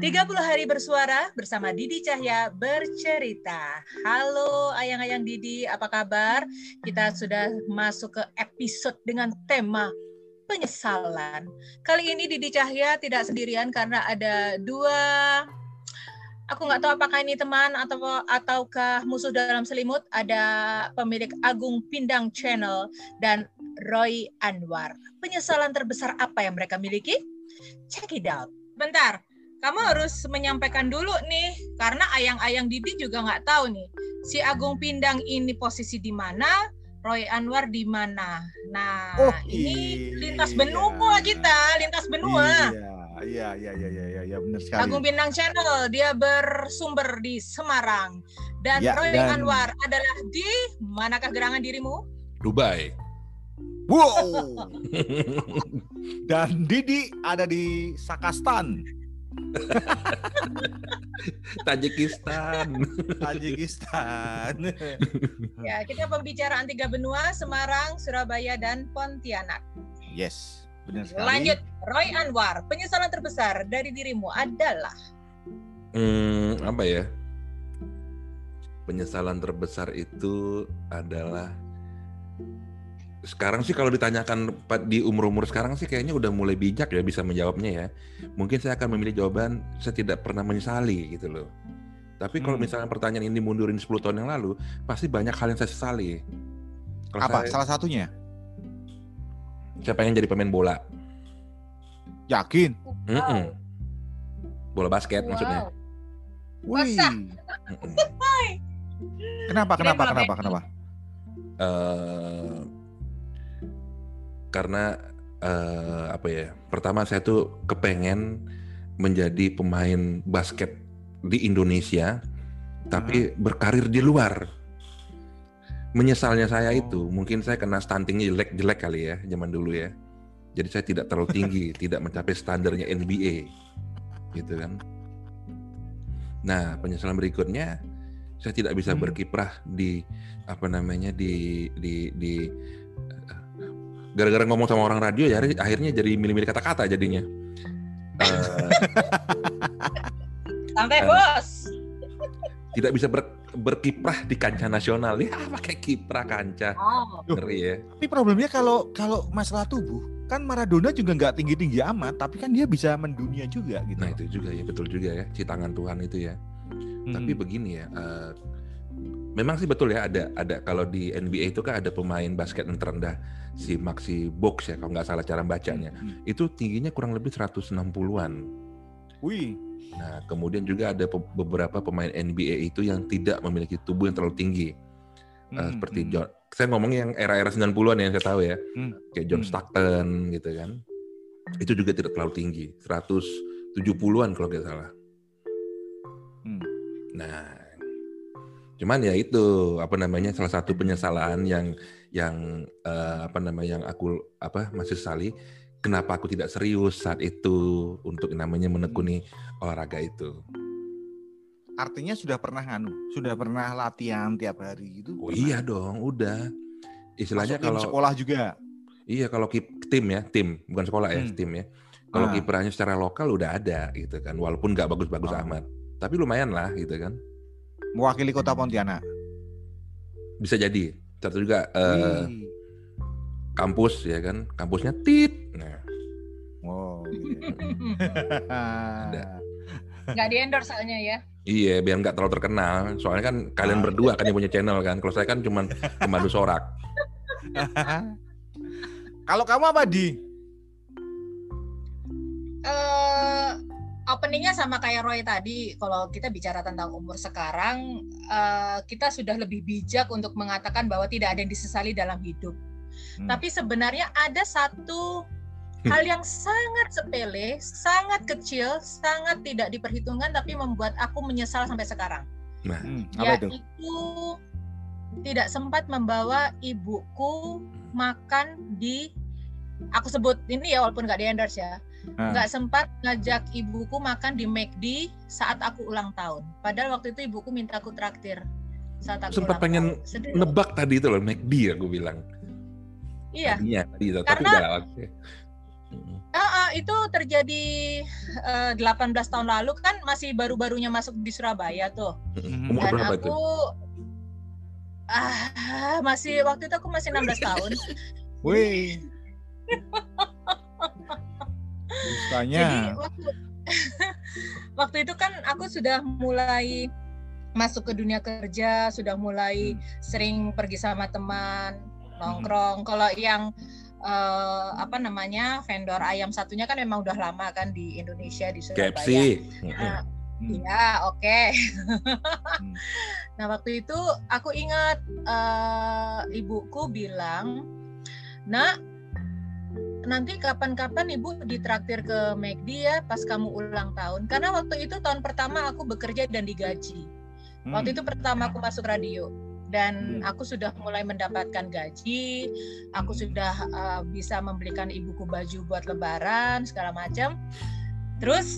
30 hari bersuara bersama Didi Cahya bercerita. Halo ayang-ayang Didi, apa kabar? Kita sudah masuk ke episode dengan tema penyesalan. Kali ini Didi Cahya tidak sendirian karena ada dua aku nggak tahu apakah ini teman atau ataukah musuh dalam selimut ada pemilik Agung Pindang Channel dan Roy Anwar. Penyesalan terbesar apa yang mereka miliki? Check it out. Bentar, kamu harus menyampaikan dulu nih, karena ayang-ayang Didi juga nggak tahu nih, si Agung Pindang ini posisi di mana, Roy Anwar di mana. Nah, Oh, ini iya. lintas benua kita, lintas benua. Iya, iya, iya, iya, iya, iya, benar sekali. Agung Bintang Channel, dia bersumber di Semarang. Dan Ya, Roy dan- Anwar adalah di manakah gerangan dirimu? Dubai. Wow. Dan Didi ada di Sakastan, Tajikistan. Tajikistan. Ya, kita pembicaraan tiga benua, Semarang, Surabaya, dan Pontianak. yes, benar sekali. Lanjut, Roy Anwar, penyesalan terbesar dari dirimu adalah Hmm, apa ya? Penyesalan terbesar itu adalah sekarang sih kalau ditanyakan di umur-umur sekarang sih kayaknya udah mulai bijak ya bisa menjawabnya ya. Mungkin saya akan memilih jawaban saya tidak pernah menyesali gitu loh. Tapi kalau Hmm. misalnya pertanyaan ini mundurin 10 tahun yang lalu, pasti banyak hal yang saya sesali. Kalau Apa? Saya, Salah satunya? saya pengen jadi pemain bola. Yakin? Mm-mm. Bola basket maksudnya. Wow. Wih. Masa? Mm-mm. Kenapa? Kenapa? banget. Kenapa? Kenapa? eh karena eh apa ya? Pertama saya tuh kepengen menjadi pemain basket di Indonesia, tapi berkarir di luar. Menyesalnya saya itu, mungkin saya kena stuntingnya jelek-jelek kali ya zaman dulu ya. Jadi saya tidak terlalu tinggi, tidak mencapai standarnya NBA, gitu kan. Nah penyesalan berikutnya, saya tidak bisa Hmm. berkiprah di apa namanya di di di gara-gara ngomong sama orang radio ya akhirnya jadi milih-milih kata-kata jadinya. Eh, Sampai Eh. bos. tidak bisa ber- berkiprah di kancah nasional. Ya pakai kiprah kancah. Oh, Ngeri ya. Tapi problemnya kalau kalau masalah tubuh, kan Maradona juga nggak tinggi-tinggi amat, tapi kan dia bisa mendunia juga gitu. Nah itu juga ya betul juga ya citangan Tuhan itu ya. Hmm. Tapi begini ya, eh, memang sih betul ya ada ada kalau di NBA itu kan ada pemain basket yang terendah si Maxi Box ya kalau nggak salah cara bacanya. Hmm. Itu tingginya kurang lebih 160-an. Wih. Nah, kemudian juga ada pe- beberapa pemain NBA itu yang tidak memiliki tubuh yang terlalu tinggi. Eh, Hmm, seperti hmm. John, saya ngomongnya yang era-era 90-an ya yang saya tahu ya. Hmm, Kayak John hmm. Stockton gitu kan. Itu juga tidak terlalu tinggi, 170-an kalau nggak salah. Hmm. Nah, cuman ya itu apa namanya salah satu penyesalan yang yang eh, apa namanya yang aku apa masih sesali kenapa aku tidak serius saat itu untuk namanya menekuni olahraga itu. Artinya sudah pernah nganu, sudah pernah latihan tiap hari gitu. Oh pernah? iya dong, udah. Istilahnya Masuk kalau sekolah juga. iya kalau kip, tim ya, tim bukan sekolah ya, Hmm. tim ya. Kalau Ah. kiprahnya secara lokal udah ada gitu kan, walaupun nggak bagus-bagus Oh. amat. Tapi lumayan lah gitu kan. Mewakili kota Pontianak. Bisa jadi. Satu juga Wih. kampus ya kan, kampusnya tit. Nah, Wow. Ada. nggak di endorse soalnya ya. Iya, biar nggak terlalu terkenal. Soalnya kan kalian Ah. berdua kan yang punya channel kan. Kalau saya kan cuma pemandu sorak. Kalau kamu apa di? eh openingnya sama kayak Roy tadi. Kalau kita bicara tentang umur sekarang, eh, kita sudah lebih bijak untuk mengatakan bahwa tidak ada yang disesali dalam hidup. Hmm. Tapi sebenarnya ada satu hal yang sangat sepele, sangat kecil, sangat tidak diperhitungkan, tapi membuat aku menyesal sampai sekarang. Nah, Hmm, apa itu? Yaitu tidak sempat membawa ibuku makan di aku sebut ini ya walaupun nggak di endorse ya Ah. nggak sempat ngajak ibuku makan di McD saat aku ulang tahun padahal waktu itu ibuku minta aku traktir saat aku Sempat ulang pengen tahun. Nebak tadi itu loh, McD aku bilang. iya Tadinya, tadi itu. Tapi Karena- udah oke. Mm. Ah, ah, itu terjadi eh, 18 tahun lalu kan masih baru-barunya masuk di Surabaya tuh. Umur Dan berapa aku itu? ah masih waktu itu aku masih 16 tahun. Wih. Jadi Dustanya. waktu waktu itu kan aku sudah mulai masuk ke dunia kerja, sudah mulai sering pergi sama teman, nongkrong. Kalau yang eh, apa namanya vendor ayam satunya kan memang udah lama kan di Indonesia di Surabaya. KFC. Nah, Hmm. Iya, oke. Hmm. nah, waktu itu aku ingat eh, ibuku bilang, "Nak, nanti kapan-kapan ibu ditraktir ke McD ya pas kamu ulang tahun." Karena waktu itu tahun pertama aku bekerja dan digaji. Hmm. Waktu itu pertama aku masuk radio dan Hmm. aku sudah mulai mendapatkan gaji, aku sudah eh, bisa membelikan ibuku baju buat lebaran segala macam. Terus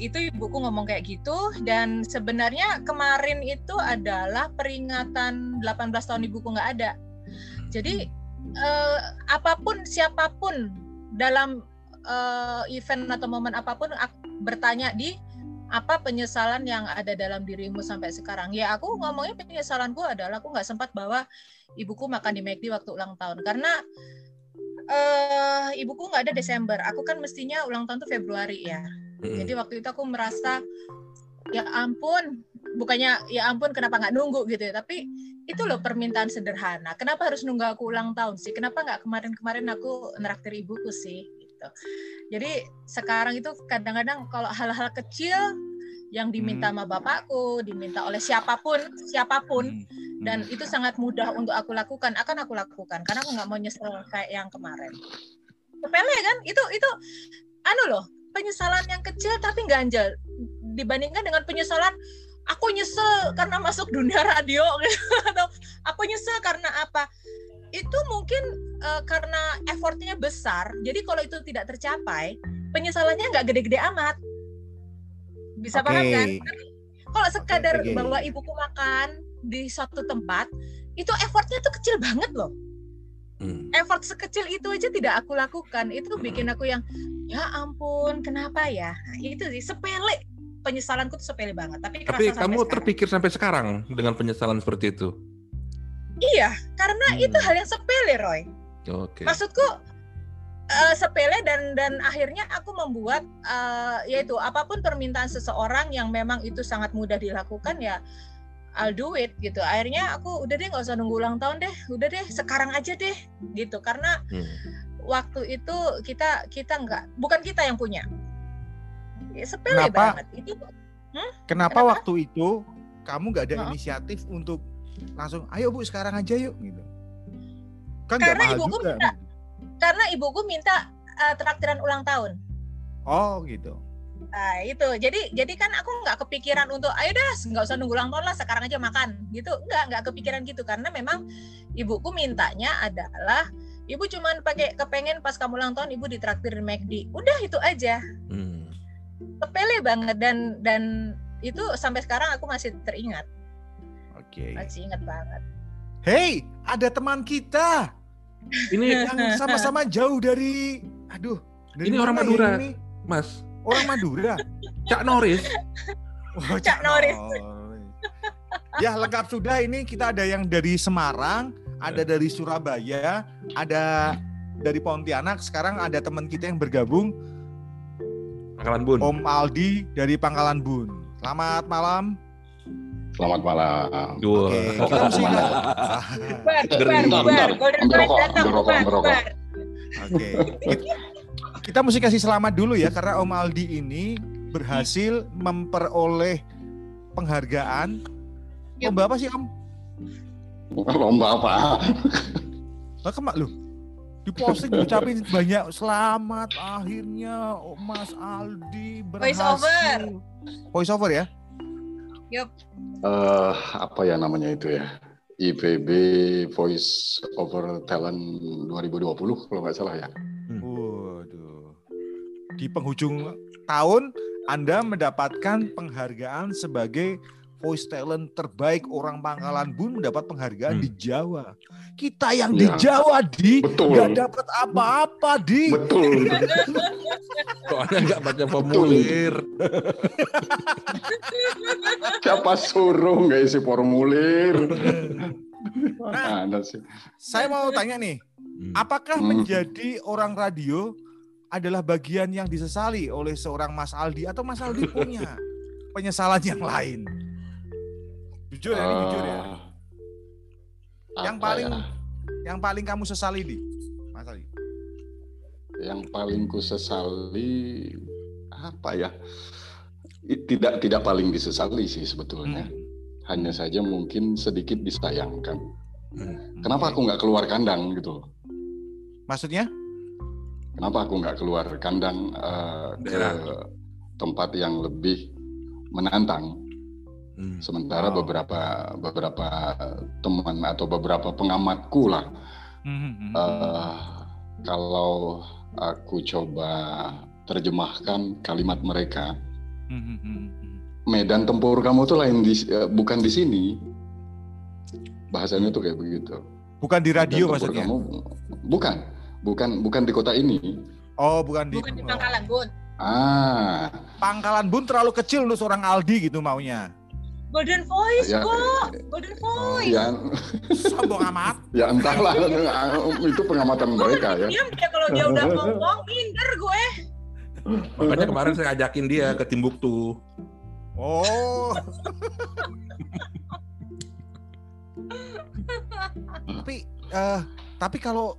itu ibuku ngomong kayak gitu dan sebenarnya kemarin itu adalah peringatan 18 tahun ibuku nggak ada. Jadi eh, apa pun siapa pun dalam eh, event atau momen apa pun ak- bertanya di apa penyesalan yang ada dalam dirimu sampai sekarang? Ya aku ngomongnya penyesalanku adalah aku nggak sempat bawa ibuku makan di McD waktu ulang tahun karena eh ibuku nggak ada Desember. Aku kan mestinya ulang tahun tuh Februari ya. Jadi waktu itu aku merasa ya ampun, bukannya ya ampun kenapa nggak nunggu gitu ya, tapi itu loh permintaan sederhana. Kenapa harus nunggu aku ulang tahun sih? Kenapa nggak kemarin-kemarin aku neraktir ibuku sih? Gitu. Jadi sekarang itu kadang-kadang kalau hal-hal kecil yang diminta sama bapakku, diminta oleh siapa pun, siapa pun, Hmm. dan itu sangat mudah untuk aku lakukan, akan aku lakukan karena aku nggak mau nyesel kayak yang kemarin. Sepele kan? Itu itu anu loh, penyesalan yang kecil tapi ganjel dibandingkan dengan penyesalan aku nyesel karena masuk dunia radio atau aku nyesel karena apa? Itu mungkin eh, karena effortnya besar. Jadi kalau itu tidak tercapai, penyesalannya nggak gede-gede amat. Bisa paham Oke. kan? Kalau sekadar oke. bawa ibuku makan di suatu tempat, itu effortnya tuh kecil banget loh Hmm. effort sekecil itu aja tidak aku lakukan itu bikin aku yang ya ampun kenapa ya Nah, itu sih sepele penyesalanku tuh sepele banget tapi Tapi sampai kamu sekarang. terpikir sampai sekarang dengan penyesalan seperti itu. iya karena Hmm. itu hal yang sepele Roy Oke. maksudku eh, sepele dan dan akhirnya aku membuat eh, yaitu apa pun permintaan seseorang yang memang itu sangat mudah dilakukan ya I'll do it gitu akhirnya aku udah deh nggak usah nunggu ulang tahun deh udah deh sekarang aja deh gitu karena Hmm. waktu itu kita kita nggak bukan kita yang punya ya, sepele Kenapa? banget itu Kenapa Kenapa? waktu itu kamu nggak ada Heeh. inisiatif untuk langsung, ayo bu sekarang aja yuk gitu? Kan nggak Karena mahal ibuku juga. minta. karena ibuku minta eh, traktiran ulang tahun Oh gitu. Nah, itu. Jadi jadi kan aku nggak kepikiran untuk ayo dah nggak usah nunggu ulang tahun lah sekarang aja makan gitu. Nggak nggak kepikiran gitu karena memang ibuku mintanya adalah ibu cuman pakai kepengen pas kamu ulang tahun ibu ditraktir di McD. Udah itu aja. Hmm. Sepele banget dan dan itu sampai sekarang aku masih teringat, Oke. masih ingat banget. Hey, ada teman kita Ini yang sama-sama jauh dari, aduh, dari Ini orang Madura. ini? Mas, Orang Madura. Cak Norris. Oh, Cak Norris. ya lengkap sudah ini kita ada yang dari Semarang, ada dari Surabaya, ada dari Pontianak. Sekarang ada teman kita yang bergabung, Pangkalan Bun. Om Aldi dari Pangkalan Bun. Selamat malam. Selamat malam. Dua. Oke, kita mesti. Golden. Oke. Kita, mesti kasih selamat dulu ya karena Om Aldi ini berhasil memperoleh penghargaan. Lomba apa sih Om? Lomba apa? Lah kemak lu. Di posting diucapin banyak selamat akhirnya oh, Mas Aldi Voice berhasil. over. Voice over ya? Eh, apa ya namanya itu ya? IPB Voice Over Talent 2020 kalau nggak salah ya. Waduh. Di penghujung tahun Anda mendapatkan penghargaan sebagai voice talent terbaik orang Pangkalan Bun mendapat penghargaan Hmm. di Jawa. Kita yang di Ya. Jawa di Betul. nggak dapat apa-apa di. Betul. Soalnya nggak baca formulir. Siapa suruh nggak isi formulir? Nah, saya mau tanya nih, Hmm. apakah Hmm. menjadi orang radio adalah bagian yang disesali oleh seorang Mas Aldi atau Mas Aldi punya penyesalan yang lain? Jujur ya, ini jujur ya. Ah, Yang paling ya? yang paling kamu sesali di Mas Aldi? yang paling ku sesali apa ya? Tidak tidak paling disesali sih sebetulnya. Hmm. Hanya saja mungkin sedikit disayangkan. Hmm. Kenapa aku nggak keluar kandang gitu? Maksudnya? Kenapa aku nggak keluar kandang eh, ke tempat yang lebih menantang? Hmm. Sementara Wow. beberapa beberapa teman atau beberapa pengamatku lah, Hmm, eh, kalau aku coba terjemahkan kalimat mereka, Hmm, medan tempur kamu tuh lain di, eh, bukan di sini. Bahasanya tuh kayak begitu. Bukan di radio maksudnya? Kamu, bukan, bukan, bukan di kota ini. Oh, bukan di, Bukan di Pangkalan, Bun. Ah, Pangkalan Bun terlalu kecil untuk seorang Aldi gitu maunya. Golden Voice, ya, kok. Golden Voice. ya, Sombong amat. ya entahlah itu pengamatan Gue mereka ya. diam dia kalau dia udah ngomong, minder gue. Makanya kemarin saya ajakin dia ke Timbuktu. Oh. tapi eh tapi kalau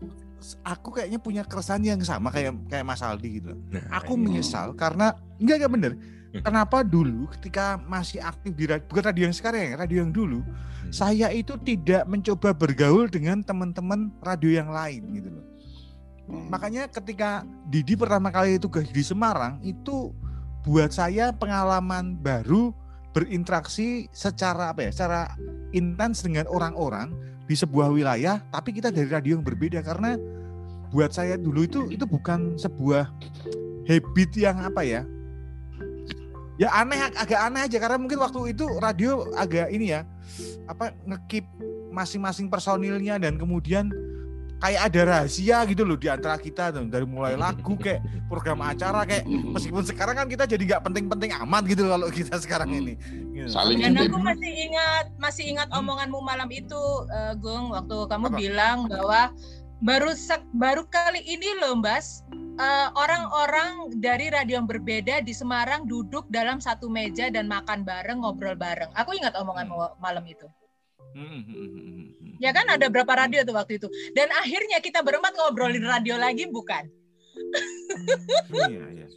aku kayaknya punya keresahan yang sama kayak kayak Mas Aldi gitu. Nah, Aku menyesal karena enggak enggak bener. Kenapa dulu ketika masih aktif di radio, bukan radio yang sekarang ya, radio yang dulu, Hmm. saya itu tidak mencoba bergaul dengan teman-teman radio yang lain gitu loh. Makanya ketika Didi pertama kali tugas di Semarang itu buat saya pengalaman baru berinteraksi secara apa ya, secara intens dengan orang-orang di sebuah wilayah, tapi kita dari radio yang berbeda karena buat saya dulu itu itu bukan sebuah habit yang apa ya? Ya aneh agak aneh aja karena mungkin waktu itu radio agak ini ya apa ngekip masing-masing personilnya dan kemudian kayak ada rahasia gitu loh di antara kita tuh dari mulai lagu kayak program acara kayak meskipun sekarang kan kita jadi nggak penting-penting amat gitu loh kalau kita sekarang Hmm. ini gitu. Saling Dan aku masih ingat, masih ingat omonganmu malam itu, eh, Gung, waktu kamu Apa? bilang bahwa baru sek- baru kali ini loh, Mbas, eh, orang-orang dari radio yang berbeda di Semarang duduk dalam satu meja dan makan bareng, ngobrol bareng. Aku ingat omonganmu malam itu. Hmm, hmm, hmm, hmm, hmm. Ya kan ada berapa radio tuh waktu itu. Dan akhirnya kita berempat ngobrolin radio lagi, bukan? Iya, iya.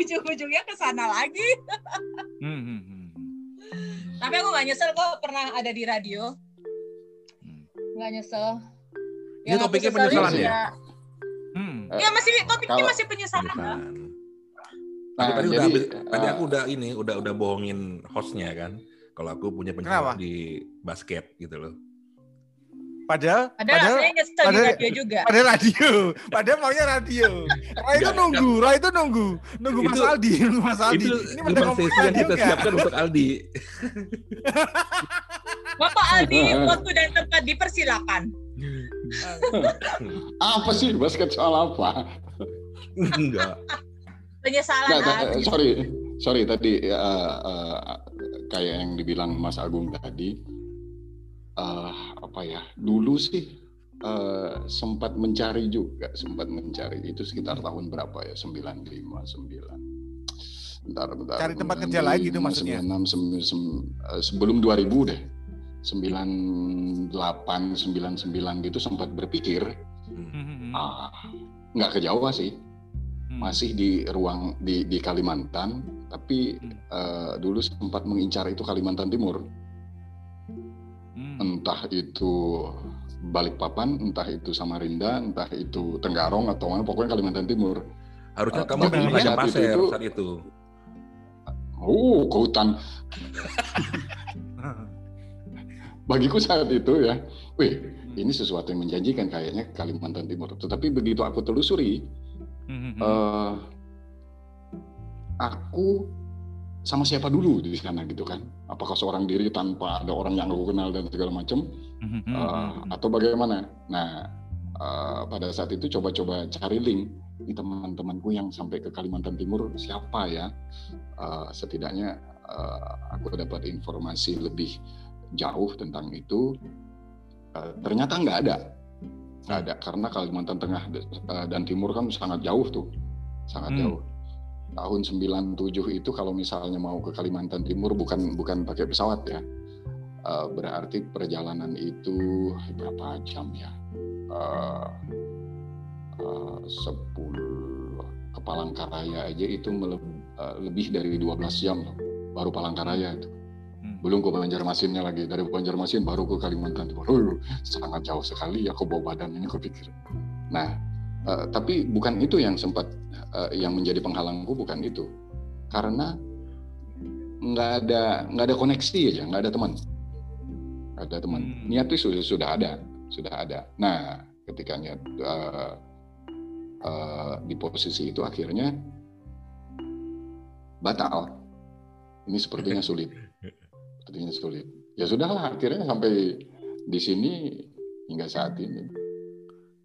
Ujung-ujungnya ke sana lagi. Hmm, hmm, hmm. Tapi aku gak nyesel kok pernah ada di radio. Hmm. Nggak nyesel. Ini Yang aku topiknya penyesalan ya? Ya- masih topiknya Kalau- masih penyesalan. Bukan. Nah, Aku tadi jadi, udah habis, tadi eh, aku udah ini udah udah bohongin hostnya kan. Kalau aku punya Kenapa? di basket gitu loh. Padahal, Padahal, padahal, saya nyesel di padahal- radio juga. padahal radio, padahal maunya radio. Rai itu nunggu, Rai itu nunggu, nunggu Mas Aldi, nunggu Mas Aldi. Itu Ini pada sesi yang kita siapkan untuk Aldi. Bapak Aldi, waktu dan tempat dipersilakan. apa sih basket soal apa? Enggak. Penyesalan Aldi. sorry, sorry tadi eh, eh, kayak yang dibilang Mas Agung tadi, eh, apa ya? Dulu sih eh, sempat mencari juga, sempat mencari itu sekitar tahun berapa ya? 95, 9. Bentar, bentar. Cari tempat kerja lain gitu maksudnya? 96, sem- sem- eh, sebelum 2000 deh. 98, 99 gitu sempat berpikir, Hmm, ah, nggak ke Jawa sih Hmm. masih di ruang di di Kalimantan tapi Hmm. eh, dulu sempat mengincar itu Kalimantan Timur Hmm. entah itu Balikpapan entah itu Samarinda entah itu Tenggarong atau mana pokoknya Kalimantan Timur Harusnya Oh, kamu itu Pasir itu- saat itu. oh ke hutan bagiku saat itu ya wih ini sesuatu yang menjanjikan kayaknya Kalimantan Timur tetapi begitu aku telusuri Hmm, hmm, hmm. eh, aku sama siapa dulu di sana gitu kan? Apakah seorang diri tanpa ada orang yang aku kenal dan segala macam, uh, atau bagaimana? Nah, uh, pada saat itu coba-coba cari link di teman-temanku yang sampai ke Kalimantan Timur siapa ya? Uh, setidaknya uh, aku dapat informasi lebih jauh tentang itu. Uh, ternyata nggak ada, nggak ada karena Kalimantan Tengah uh, dan Timur kan sangat jauh tuh, sangat hmm. jauh tahun 97 itu kalau misalnya mau ke Kalimantan Timur bukan bukan pakai pesawat ya. Uh, berarti perjalanan itu berapa jam ya? Uh, uh, 10 ke Palangkaraya aja itu meleb, uh, lebih dari 12 jam loh. Baru Palangkaraya itu. Belum ke Banjarmasinnya lagi. Dari Banjarmasin baru ke Kalimantan Timur. Sangat jauh sekali aku bawa badan ini kepikir. Nah, uh, tapi bukan itu yang sempat uh, yang menjadi penghalangku bukan itu karena nggak ada nggak ada koneksi aja nggak ada teman nggak ada teman hmm. niat itu sudah sudah ada sudah ada nah ketika niat uh, uh, di posisi itu akhirnya batal ini sepertinya sulit sepertinya sulit ya sudahlah akhirnya sampai di sini hingga saat ini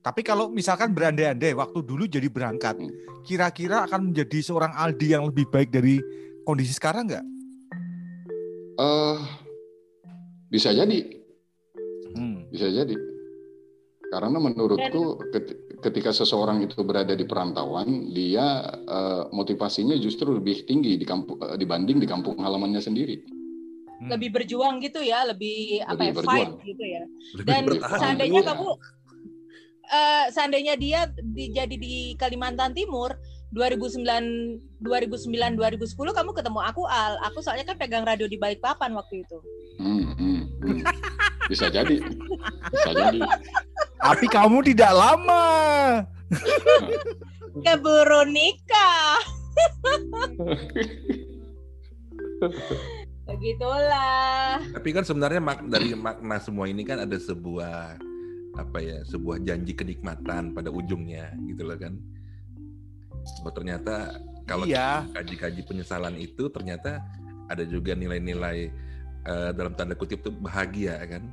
tapi kalau misalkan berandai-andai waktu dulu jadi berangkat, kira-kira akan menjadi seorang Aldi yang lebih baik dari kondisi sekarang nggak? Uh, bisa jadi, hmm. bisa jadi. Karena menurutku ketika seseorang itu berada di perantauan, dia uh, motivasinya justru lebih tinggi di kampung uh, dibanding di kampung halamannya sendiri. Hmm. Lebih berjuang gitu ya, lebih, lebih apa ya, berjuang. fight gitu ya. Lebih Dan seandainya kamu uh, seandainya dia di, jadi di Kalimantan Timur 2009 2009 2010 kamu ketemu aku Al aku soalnya kan pegang radio di Balikpapan waktu itu hmm, hmm, hmm. bisa jadi bisa jadi tapi kamu tidak lama keburu nikah begitulah. Tapi kan sebenarnya mak dari makna semua ini kan ada sebuah apa ya sebuah janji kenikmatan pada ujungnya gitu loh kan. Bahwa ternyata kalau iya. kaji-kaji penyesalan itu ternyata ada juga nilai-nilai uh, dalam tanda kutip itu bahagia kan.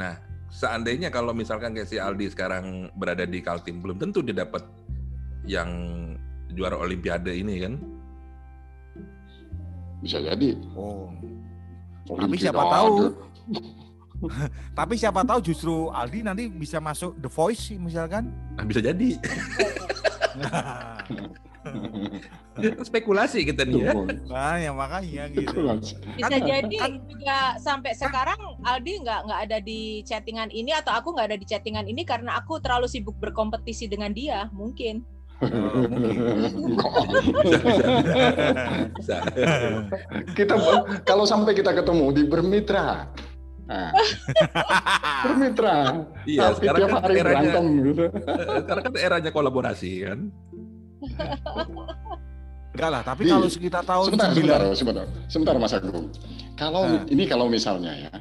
Nah seandainya kalau misalkan kayak si Aldi sekarang berada di Kaltim belum tentu dia dapat yang juara Olimpiade ini kan bisa jadi oh tapi siapa tahu Tapi siapa tahu justru Aldi nanti bisa masuk The Voice misalkan. Nah, bisa jadi. Spekulasi kita nih ya. Nah, ya makanya gitu. Bisa kan, jadi kan, juga sampai sekarang Aldi nggak nggak ada di chattingan ini atau aku nggak ada di chattingan ini karena aku terlalu sibuk berkompetisi dengan dia, mungkin. Oh, kita kalau sampai kita ketemu di bermitra Nah. Bermitra. Iya, Tapi sekarang kan eranya, berantem gitu. Sekarang kan eranya kolaborasi kan. Enggak lah, tapi Di, kalau sekitar tahun sebentar, 9... sebentar, sebentar, sebentar Mas Agung. Kalau nah. ini kalau misalnya ya,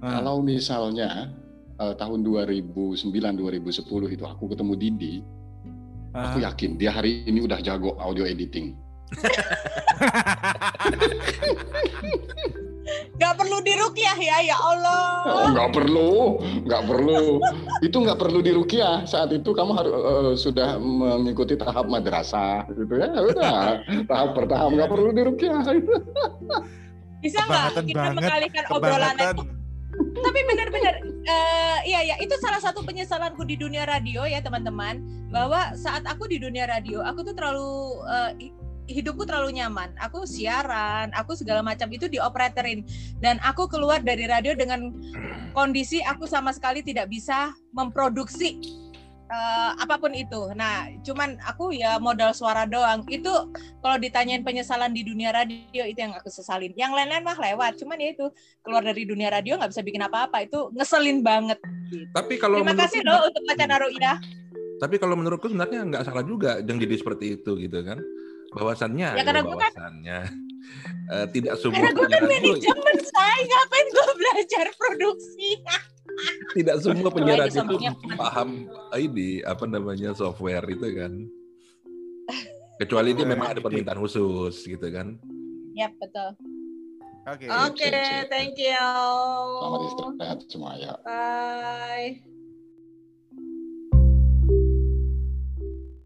nah. kalau misalnya uh, tahun 2009 2010 itu aku ketemu Didi, aku yakin dia hari ini udah jago audio editing. Gak perlu dirukyah ya, ya Allah. Oh, gak perlu, gak perlu. itu gak perlu dirukyah. Saat itu kamu harus uh, sudah mengikuti tahap madrasah, gitu ya. Udah, tahap pertahap gak perlu dirukyah. Bisa nggak kita mengalihkan obrolan itu? Tapi benar-benar, uh, iya ya itu salah satu penyesalanku di dunia radio ya teman-teman. Bahwa saat aku di dunia radio, aku tuh terlalu uh, hidupku terlalu nyaman. Aku siaran, aku segala macam itu dioperatorin dan aku keluar dari radio dengan kondisi aku sama sekali tidak bisa memproduksi uh, apa pun itu. Nah, cuman aku ya modal suara doang. Itu kalau ditanyain penyesalan di dunia radio itu yang aku sesalin. Yang lain-lain mah lewat. Cuman ya itu keluar dari dunia radio nggak bisa bikin apa-apa. Itu ngeselin banget. Gitu. Tapi kalau terima kasih loh untuk Macan Naruida. Tapi kalau menurutku sebenarnya nggak salah juga yang jadi seperti itu gitu kan bahwasannya ya karena gue kan uh, tidak semua karena gue kan manajemen saya ngapain gue belajar produksi tidak semua penyiaran itu paham ini apa namanya software itu kan kecuali dia memang ada permintaan khusus gitu kan Yap, betul. Oke. Oke, sip, sip. thank you. Selamat istirahat semua ya. Bye.